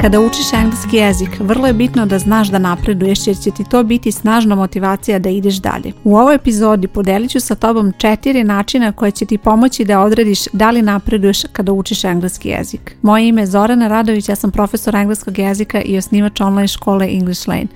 Kada učiš engleski jezik, vrlo je bitno da znaš da napreduješ jer će ti to biti snažna motivacija da ideš dalje. U ovoj epizodi podelit ću sa tobom četiri načina koje će ti pomoći da odrediš da li napreduješ kada učiš engleski jezik. Moje ime je Zorana Radović, ja sam profesor engleskog jezika i osnivač online škole English Lane.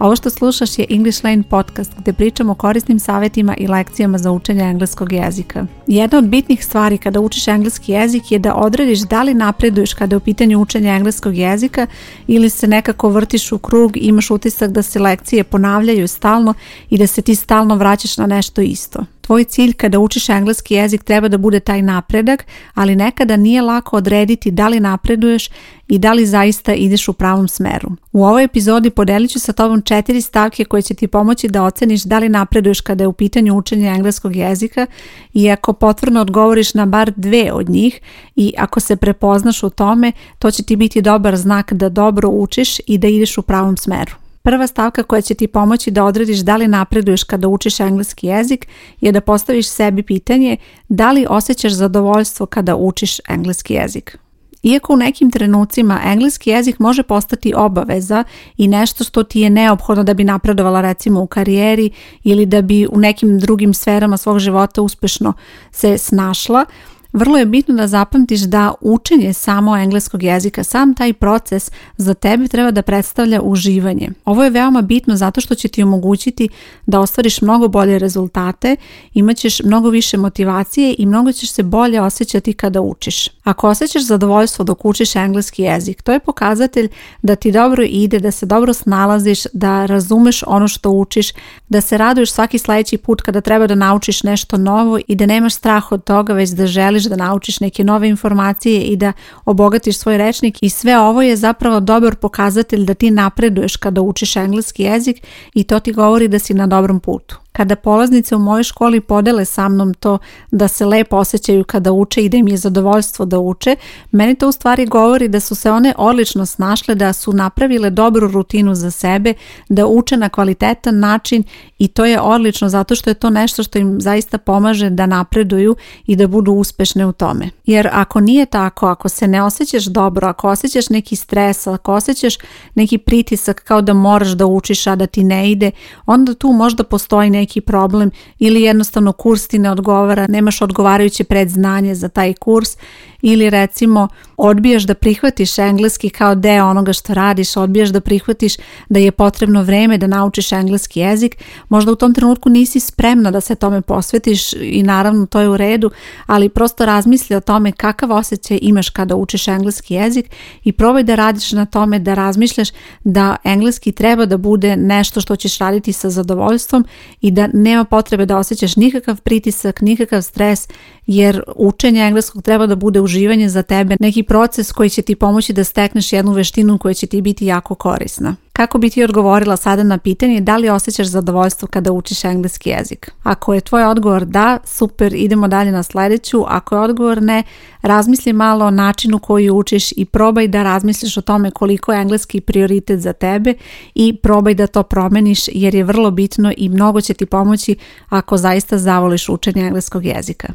Ovo što slušaš je English Lane podcast gdje pričamo o korisnim savjetima i lekcijama za učenje engleskog jezika. Jedna od bitnih stvari kada učiš engleski jezik je da odrediš da li napreduješ kada je u pitanju učenja engleskog jezika ili se nekako vrtiš u krug i imaš utisak da se lekcije ponavljaju stalno i da se ti stalno vraćaš na nešto isto. Tvoj cilj kada učiš engleski jezik treba da bude taj napredak, ali nekada nije lako odrediti da li napreduješ i da li zaista ideš u pravom smeru. U ovoj epizodi podelit ću sa tobom četiri stavke koje će ti pomoći da oceniš da li napreduješ kada je u pitanju učenja engleskog jezika i ako potvrdno odgovoriš na bar dve od njih i ako se prepoznaš u tome, to će ti biti dobar znak da dobro učiš i da ideš u pravom smeru. Prva stavka koja će ti pomoći da odrediš da li napreduješ kada učiš engleski jezik je da postaviš sebi pitanje da li osjećaš zadovoljstvo kada učiš engleski jezik. Iako u nekim trenucima engleski jezik može postati obaveza i nešto što ti je neophodno da bi napredovala recimo u karijeri ili da bi u nekim drugim sferama svog života uspešno se snašla, vrlo je bitno da zapamtiš da učenje samo engleskog jezika, sam taj proces za tebe treba da predstavlja uživanje. Ovo je veoma bitno zato što će ti omogućiti da ostvariš mnogo bolje rezultate, imaćeš mnogo više motivacije i mnogo ćeš se bolje osjećati kada učiš. Ako osjećaš zadovoljstvo dok učiš engleski jezik, to je pokazatelj da ti dobro ide, da se dobro snalaziš, da razumeš ono što učiš, da se raduješ svaki sljedeći put kada treba da naučiš nešto novo i da nemaš strah od toga, već da želiš da naučiš neke nove informacije i da obogatiš svoj rečnik i sve ovo je zapravo dobar pokazatelj da ti napreduješ kada učiš engleski jezik i to ti govori da si na dobrom putu. Kada polaznice u mojoj školi podele sa mnom to da se lepo osjećaju kada uče i da im je zadovoljstvo da uče, meni to u stvari govori da su se one odlično snašle, da su napravile dobru rutinu za sebe, da uče na kvalitetan način i to je odlično zato što je to nešto što im zaista pomaže da napreduju i da budu uspešne u tome. Jer ako nije tako, ako se ne osjećaš dobro, ako osjećaš neki stres, ako osjećaš neki pritisak kao da moraš da učiš, a da ti ne ide, onda tu možda postoji neki neki problem ili jednostavno kurs ti ne odgovara, nemaš odgovarajuće predznanje za taj kurs ili recimo odbijaš da prihvatiš engleski kao deo onoga što radiš, odbijaš da prihvatiš da je potrebno vreme da naučiš engleski jezik, možda u tom trenutku nisi spremna da se tome posvetiš i naravno to je u redu, ali prosto razmisli o tome kakav osjećaj imaš kada učiš engleski jezik i probaj da radiš na tome da razmišljaš da engleski treba da bude nešto što ćeš raditi sa zadovoljstvom i da nema potrebe da osjećaš nikakav pritisak, nikakav stres jer učenje engleskog treba da bude uživanje za tebe neki proces koji će ti pomoći da stekneš jednu veštinu koja će ti biti jako korisna. Kako bi ti odgovorila sada na pitanje da li osjećaš zadovoljstvo kada učiš engleski jezik? Ako je tvoj odgovor da, super, idemo dalje na sljedeću. Ako je odgovor ne, razmisli malo o načinu koji učiš i probaj da razmisliš o tome koliko je engleski prioritet za tebe i probaj da to promeniš jer je vrlo bitno i mnogo će ti pomoći ako zaista zavoliš učenje engleskog jezika.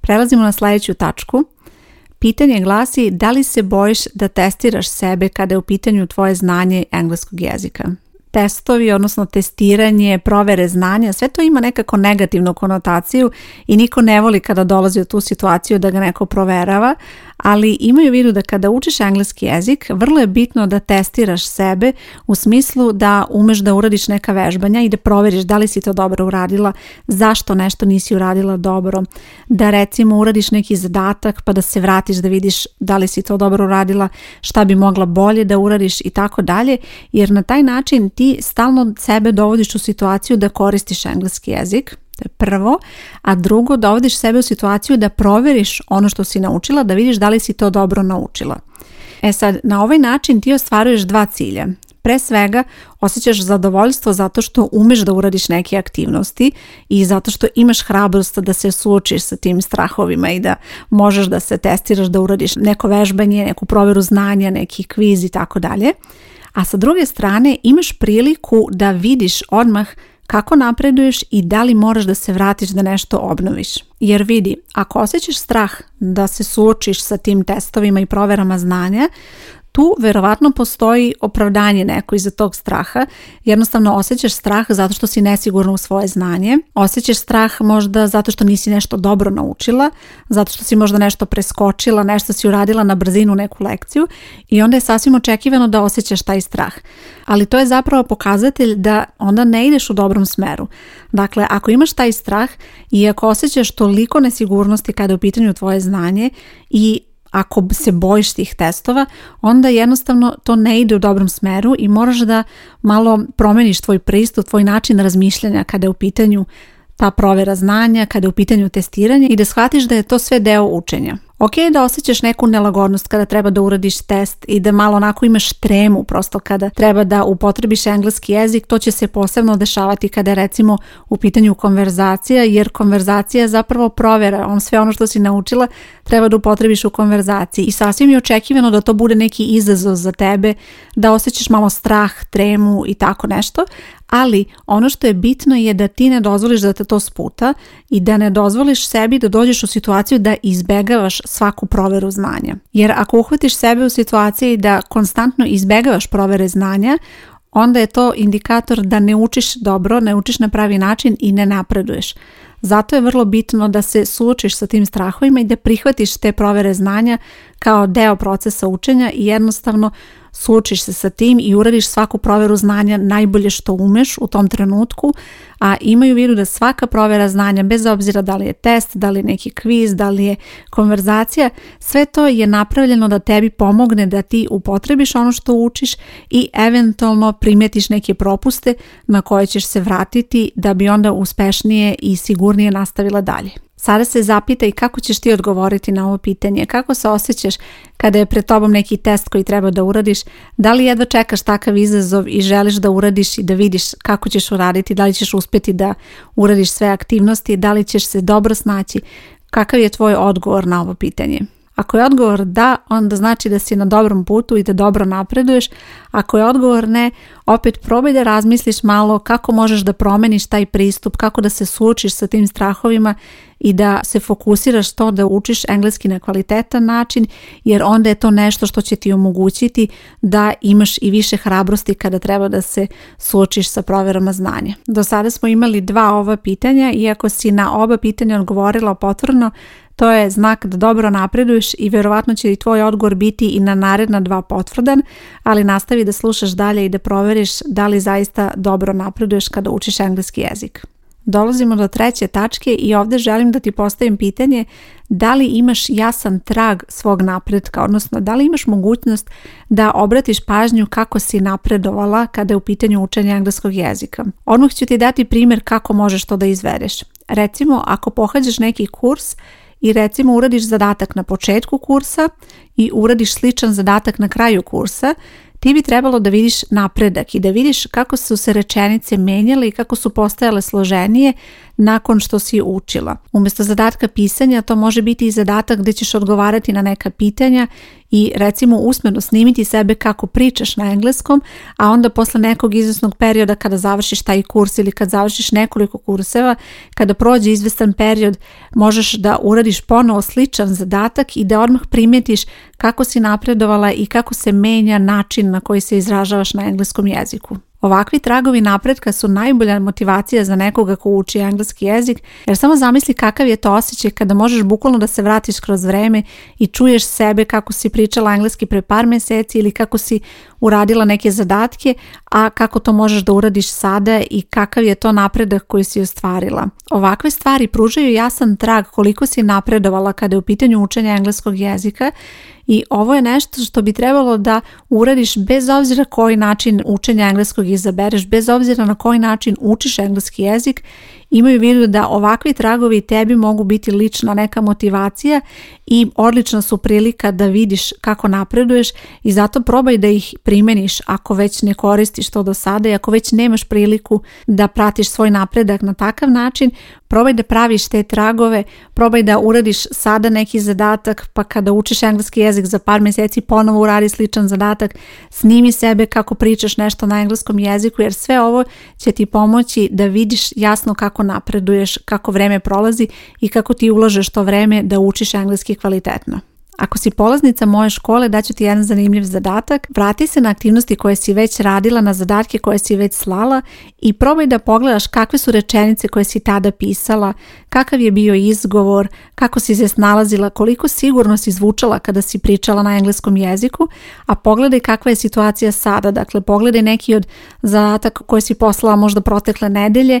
Prelazimo na sljedeću tačku. Pitanje glasi da li se bojiš da testiraš sebe kada je u pitanju tvoje znanje engleskog jezika? testovi, odnosno testiranje, provere znanja, sve to ima nekako negativnu konotaciju i niko ne voli kada dolazi u tu situaciju da ga neko proverava, ali imaju vidu da kada učiš engleski jezik, vrlo je bitno da testiraš sebe u smislu da umeš da uradiš neka vežbanja i da proveriš da li si to dobro uradila, zašto nešto nisi uradila dobro, da recimo uradiš neki zadatak pa da se vratiš da vidiš da li si to dobro uradila, šta bi mogla bolje da uradiš i tako dalje, jer na taj način ti stalno sebe dovodiš u situaciju da koristiš engleski jezik to je prvo. A drugo, dovodiš sebe u situaciju da proveriš ono što si naučila, da vidiš da li si to dobro naučila. E sad, na ovaj način ti ostvaruješ dva cilja. Pre svega, osjećaš zadovoljstvo zato što umeš da uradiš neke aktivnosti i zato što imaš hrabrost da se suočiš sa tim strahovima i da možeš da se testiraš, da uradiš neko vežbanje, neku proveru znanja, neki kviz i tako dalje. A sa druge strane, imaš priliku da vidiš odmah kako napreduješ i da li moraš da se vratiš da nešto obnoviš. Jer vidi, ako osjećaš strah da se suočiš sa tim testovima i proverama znanja, tu verovatno postoji opravdanje nekoj iza tog straha. Jednostavno osjećaš strah zato što si nesigurno u svoje znanje. Osjećaš strah možda zato što nisi nešto dobro naučila, zato što si možda nešto preskočila, nešto si uradila na brzinu neku lekciju i onda je sasvim očekivano da osjećaš taj strah. Ali to je zapravo pokazatelj da onda ne ideš u dobrom smeru. Dakle, ako imaš taj strah i ako osjećaš toliko nesigurnosti kada je u pitanju tvoje znanje i ako se bojiš tih testova, onda jednostavno to ne ide u dobrom smeru i moraš da malo promeniš tvoj pristup, tvoj način razmišljanja kada je u pitanju ta provera znanja, kada je u pitanju testiranje i da shvatiš da je to sve deo učenja. Ok je da osjećaš neku nelagodnost kada treba da uradiš test i da malo onako imaš tremu prosto kada treba da upotrebiš engleski jezik, to će se posebno dešavati kada je recimo u pitanju konverzacija jer konverzacija je zapravo provjera on sve ono što si naučila treba da upotrebiš u konverzaciji i sasvim je očekivano da to bude neki izazov za tebe, da osjećaš malo strah, tremu i tako nešto, ali ono što je bitno je da ti ne dozvoliš da te to sputa i da ne dozvoliš sebi da dođeš u situaciju da izbegavaš svaku proveru znanja. Jer ako uhvatiš sebe u situaciji da konstantno izbegavaš provere znanja, onda je to indikator da ne učiš dobro, ne učiš na pravi način i ne napreduješ. Zato je vrlo bitno da se suočiš sa tim strahovima i da prihvatiš te provere znanja kao deo procesa učenja i jednostavno suočiš se sa tim i uradiš svaku proveru znanja najbolje što umeš u tom trenutku a imaju vidu da svaka provjera znanja, bez obzira da li je test, da li je neki kviz, da li je konverzacija, sve to je napravljeno da tebi pomogne da ti upotrebiš ono što učiš i eventualno primetiš neke propuste na koje ćeš se vratiti da bi onda uspešnije i sigurnije nastavila dalje. Sada se zapita i kako ćeš ti odgovoriti na ovo pitanje, kako se osjećaš kada je pred tobom neki test koji treba da uradiš, da li jedva čekaš takav izazov i želiš da uradiš i da vidiš kako ćeš uraditi, da li ćeš uspjeti da uradiš sve aktivnosti, da li ćeš se dobro snaći, kakav je tvoj odgovor na ovo pitanje. Ako je odgovor da, onda znači da si na dobrom putu i da dobro napreduješ. Ako je odgovor ne, opet probaj da razmisliš malo kako možeš da promeniš taj pristup, kako da se suočiš sa tim strahovima i da se fokusiraš to da učiš engleski na kvalitetan način, jer onda je to nešto što će ti omogućiti da imaš i više hrabrosti kada treba da se suočiš sa provjerama znanja. Do sada smo imali dva ova pitanja iako si na oba pitanja odgovorila potvrno, to je znak da dobro napreduješ i vjerovatno će i tvoj odgovor biti i na naredna dva potvrdan, ali nastavi da slušaš dalje i da proveriš da li zaista dobro napreduješ kada učiš engleski jezik. Dolazimo do treće tačke i ovdje želim da ti postavim pitanje da li imaš jasan trag svog napretka, odnosno da li imaš mogućnost da obratiš pažnju kako si napredovala kada je u pitanju učenja engleskog jezika. Odmah ću ti dati primjer kako možeš to da izvedeš. Recimo, ako pohađaš neki kurs i recimo uradiš zadatak na početku kursa i uradiš sličan zadatak na kraju kursa, ti bi trebalo da vidiš napredak i da vidiš kako su se rečenice menjale i kako su postajale složenije nakon što si učila. Umjesto zadatka pisanja to može biti i zadatak gdje ćeš odgovarati na neka pitanja i recimo usmeno snimiti sebe kako pričaš na engleskom, a onda posle nekog izvesnog perioda kada završiš taj kurs ili kad završiš nekoliko kurseva, kada prođe izvestan period možeš da uradiš ponovo sličan zadatak i da odmah primjetiš kako si napredovala i kako se menja način na koji se izražavaš na engleskom jeziku. Ovakvi tragovi napretka su najbolja motivacija za nekoga ko uči engleski jezik, jer samo zamisli kakav je to osjećaj kada možeš bukvalno da se vratiš kroz vreme i čuješ sebe kako si pričala engleski pre par meseci ili kako si uradila neke zadatke, a kako to možeš da uradiš sada i kakav je to napredak koji si ostvarila. Ovakve stvari pružaju jasan trag koliko si napredovala kada je u pitanju učenja engleskog jezika i ovo je nešto što bi trebalo da uradiš bez obzira koji način učenja engleskog izabereš, bez obzira na koji način učiš engleski jezik, imaju vidu da ovakvi tragovi tebi mogu biti lična neka motivacija i odlična su prilika da vidiš kako napreduješ i zato probaj da ih primeniš ako već ne koristiš to do sada i ako već nemaš priliku da pratiš svoj napredak na takav način, probaj da praviš te tragove, probaj da uradiš sada neki zadatak pa kada učiš engleski jezik za par mjeseci ponovo uradi sličan zadatak, snimi sebe kako pričaš nešto na engleskom jeziku jer sve ovo će ti pomoći da vidiš jasno kako napreduješ, kako vreme prolazi i kako ti ulažeš to vreme da učiš engleski kvalitetno. Ako si polaznica moje škole, daću ti jedan zanimljiv zadatak. Vrati se na aktivnosti koje si već radila, na zadatke koje si već slala i probaj da pogledaš kakve su rečenice koje si tada pisala, kakav je bio izgovor, kako si se snalazila, koliko sigurno si zvučala kada si pričala na engleskom jeziku, a pogledaj kakva je situacija sada. Dakle, pogledaj neki od zadataka koje si poslala možda protekle nedelje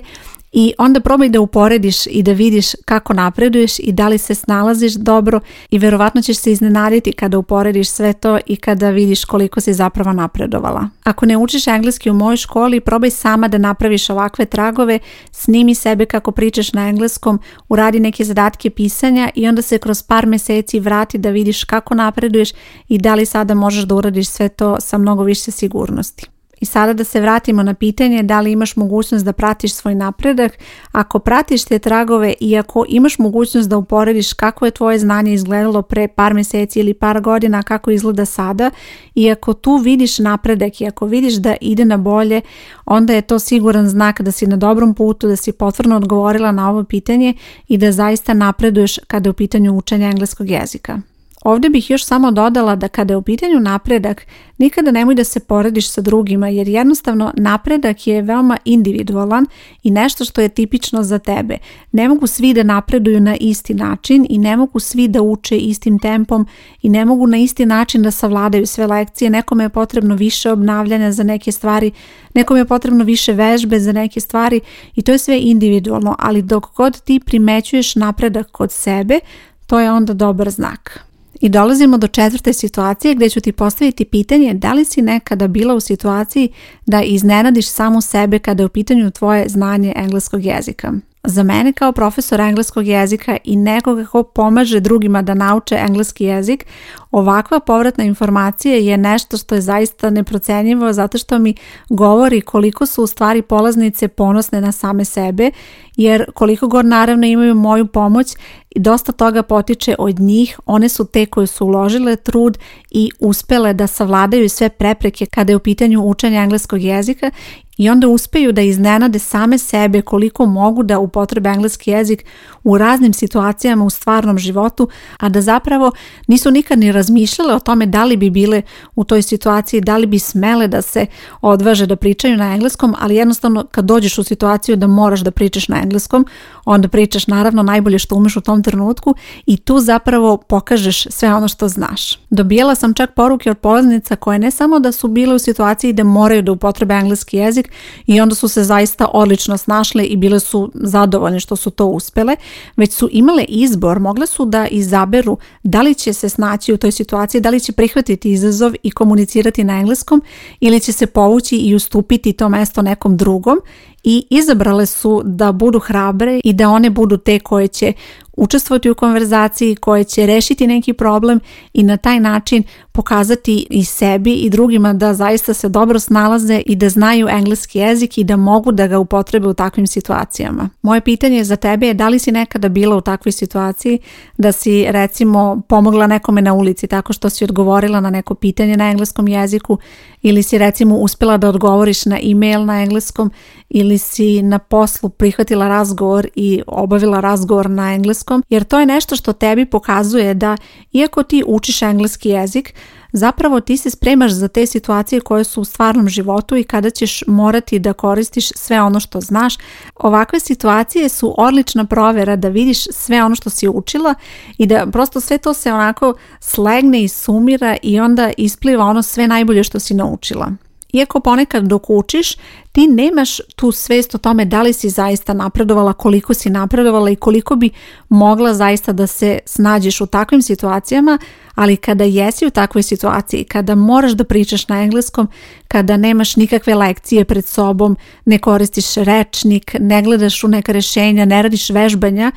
i onda probaj da uporediš i da vidiš kako napreduješ i da li se snalaziš dobro i verovatno ćeš se iznenaditi kada uporediš sve to i kada vidiš koliko si zapravo napredovala. Ako ne učiš engleski u mojoj školi, probaj sama da napraviš ovakve tragove, snimi sebe kako pričaš na engleskom, uradi neke zadatke pisanja i onda se kroz par meseci vrati da vidiš kako napreduješ i da li sada možeš da uradiš sve to sa mnogo više sigurnosti. I sada da se vratimo na pitanje da li imaš mogućnost da pratiš svoj napredak. Ako pratiš te tragove i ako imaš mogućnost da uporediš kako je tvoje znanje izgledalo pre par mjeseci ili par godina, kako izgleda sada i ako tu vidiš napredak i ako vidiš da ide na bolje, onda je to siguran znak da si na dobrom putu, da si potvrno odgovorila na ovo pitanje i da zaista napreduješ kada je u pitanju učenja engleskog jezika. Ovdje bih još samo dodala da kada je u pitanju napredak, nikada nemoj da se porediš sa drugima jer jednostavno napredak je veoma individualan i nešto što je tipično za tebe. Ne mogu svi da napreduju na isti način i ne mogu svi da uče istim tempom i ne mogu na isti način da savladaju sve lekcije. Nekome je potrebno više obnavljanja za neke stvari, nekome je potrebno više vežbe za neke stvari i to je sve individualno, ali dok god ti primećuješ napredak kod sebe, to je onda dobar znak. I dolazimo do četvrte situacije gdje ću ti postaviti pitanje da li si nekada bila u situaciji da iznenadiš samo sebe kada je u pitanju tvoje znanje engleskog jezika. Za mene kao profesor engleskog jezika i nekoga ko pomaže drugima da nauče engleski jezik, ovakva povratna informacija je nešto što je zaista neprocenjivo zato što mi govori koliko su u stvari polaznice ponosne na same sebe, jer koliko god naravno imaju moju pomoć, i dosta toga potiče od njih. One su te koje su uložile trud i uspele da savladaju sve prepreke kada je u pitanju učenja engleskog jezika i onda uspeju da iznenade same sebe koliko mogu da upotrebe engleski jezik u raznim situacijama u stvarnom životu, a da zapravo nisu nikad ni razmišljale o tome da li bi bile u toj situaciji, da li bi smele da se odvaže da pričaju na engleskom, ali jednostavno kad dođeš u situaciju da moraš da pričaš na engleskom, onda pričaš naravno najbolje što umeš u tom trenutku i tu zapravo pokažeš sve ono što znaš. Dobijela sam čak poruke od polaznica koje ne samo da su bile u situaciji da moraju da upotrebe engleski jezik, i onda su se zaista odlično snašle i bile su zadovoljne što su to uspjele, već su imale izbor, mogle su da izaberu da li će se snaći u toj situaciji, da li će prihvatiti izazov i komunicirati na engleskom ili će se povući i ustupiti to mesto nekom drugom i izabrale su da budu hrabre i da one budu te koje će učestvovati u konverzaciji, koje će rešiti neki problem i na taj način pokazati i sebi i drugima da zaista se dobro snalaze i da znaju engleski jezik i da mogu da ga upotrebe u takvim situacijama. Moje pitanje za tebe je da li si nekada bila u takvoj situaciji da si recimo pomogla nekome na ulici tako što si odgovorila na neko pitanje na engleskom jeziku ili si recimo uspjela da odgovoriš na e-mail na engleskom ili si na poslu prihvatila razgovor i obavila razgovor na engleskom, jer to je nešto što tebi pokazuje da iako ti učiš engleski jezik, zapravo ti se spremaš za te situacije koje su u stvarnom životu i kada ćeš morati da koristiš sve ono što znaš. Ovakve situacije su odlična provera da vidiš sve ono što si učila i da prosto sve to se onako slegne i sumira i onda ispliva ono sve najbolje što si naučila. Iako ponekad dok učiš, ti nemaš tu svest o tome da li si zaista napredovala, koliko si napredovala i koliko bi mogla zaista da se snađeš u takvim situacijama, ali kada jesi u takvoj situaciji, kada moraš da pričaš na engleskom, kada nemaš nikakve lekcije pred sobom, ne koristiš rečnik, ne gledaš u neka rešenja, ne radiš vežbanja,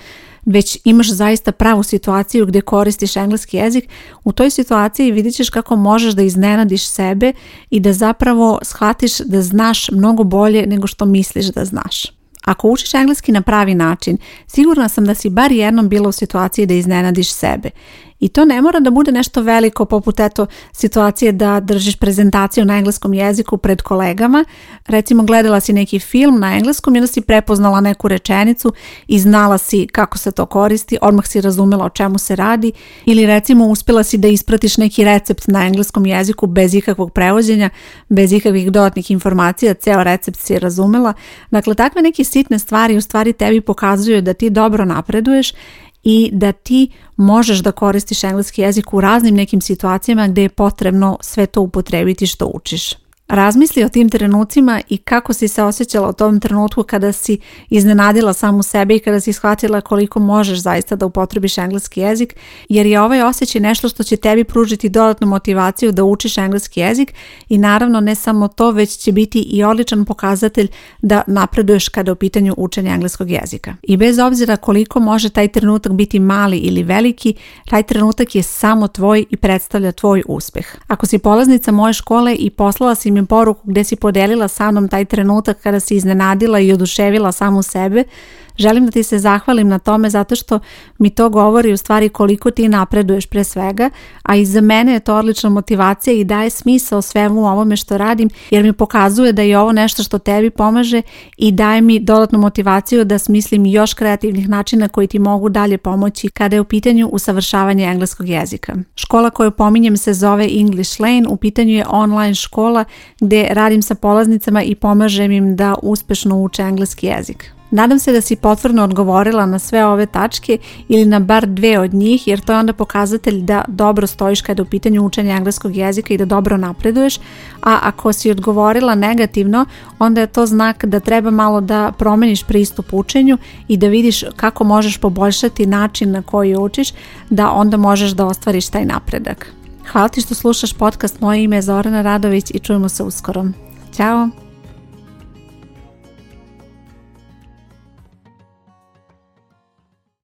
već imaš zaista pravu situaciju gdje koristiš engleski jezik, u toj situaciji vidit ćeš kako možeš da iznenadiš sebe i da zapravo shvatiš da znaš mnogo bolje nego što misliš da znaš. Ako učiš engleski na pravi način, sigurna sam da si bar jednom bilo u situaciji da iznenadiš sebe i to ne mora da bude nešto veliko poput eto situacije da držiš prezentaciju na engleskom jeziku pred kolegama. Recimo gledala si neki film na engleskom i si prepoznala neku rečenicu i znala si kako se to koristi, odmah si razumela o čemu se radi ili recimo uspjela si da ispratiš neki recept na engleskom jeziku bez ikakvog prevođenja, bez ikakvih dodatnih informacija, ceo recept si razumela. Dakle, takve neke sitne stvari u stvari tebi pokazuju da ti dobro napreduješ i da ti možeš da koristiš engleski jezik u raznim nekim situacijama gdje je potrebno sve to upotrebiti što učiš. Razmisli o tim trenucima i kako si se osjećala u tom trenutku kada si iznenadila samu sebe i kada si shvatila koliko možeš zaista da upotrebiš engleski jezik, jer je ovaj osjećaj nešto što će tebi pružiti dodatnu motivaciju da učiš engleski jezik i naravno ne samo to, već će biti i odličan pokazatelj da napreduješ kada je u pitanju učenja engleskog jezika. I bez obzira koliko može taj trenutak biti mali ili veliki, taj trenutak je samo tvoj i predstavlja tvoj uspeh. Ako si polaznica moje škole i poslala si mi poruku gde si podelila sa mnom taj trenutak kada si iznenadila i oduševila samu sebe Želim da ti se zahvalim na tome zato što mi to govori u stvari koliko ti napreduješ pre svega, a i za mene je to odlična motivacija i daje smisao svemu ovome što radim jer mi pokazuje da je ovo nešto što tebi pomaže i daje mi dodatnu motivaciju da smislim još kreativnih načina koji ti mogu dalje pomoći kada je u pitanju usavršavanje engleskog jezika. Škola koju pominjem se zove English Lane, u pitanju je online škola gdje radim sa polaznicama i pomažem im da uspešno uče engleski jezik. Nadam se da si potvrno odgovorila na sve ove tačke ili na bar dve od njih jer to je onda pokazatelj da dobro stojiš kada je u pitanju učenja engleskog jezika i da dobro napreduješ, a ako si odgovorila negativno onda je to znak da treba malo da promeniš pristup učenju i da vidiš kako možeš poboljšati način na koji učiš da onda možeš da ostvariš taj napredak. Hvala ti što slušaš podcast, moje ime je Zorana Radović i čujemo se uskoro. Ćao!